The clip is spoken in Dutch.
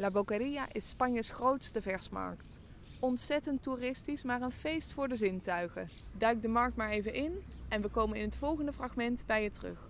La Boqueria is Spanjes grootste versmarkt. Ontzettend toeristisch, maar een feest voor de zintuigen. Duik de markt maar even in en we komen in het volgende fragment bij je terug.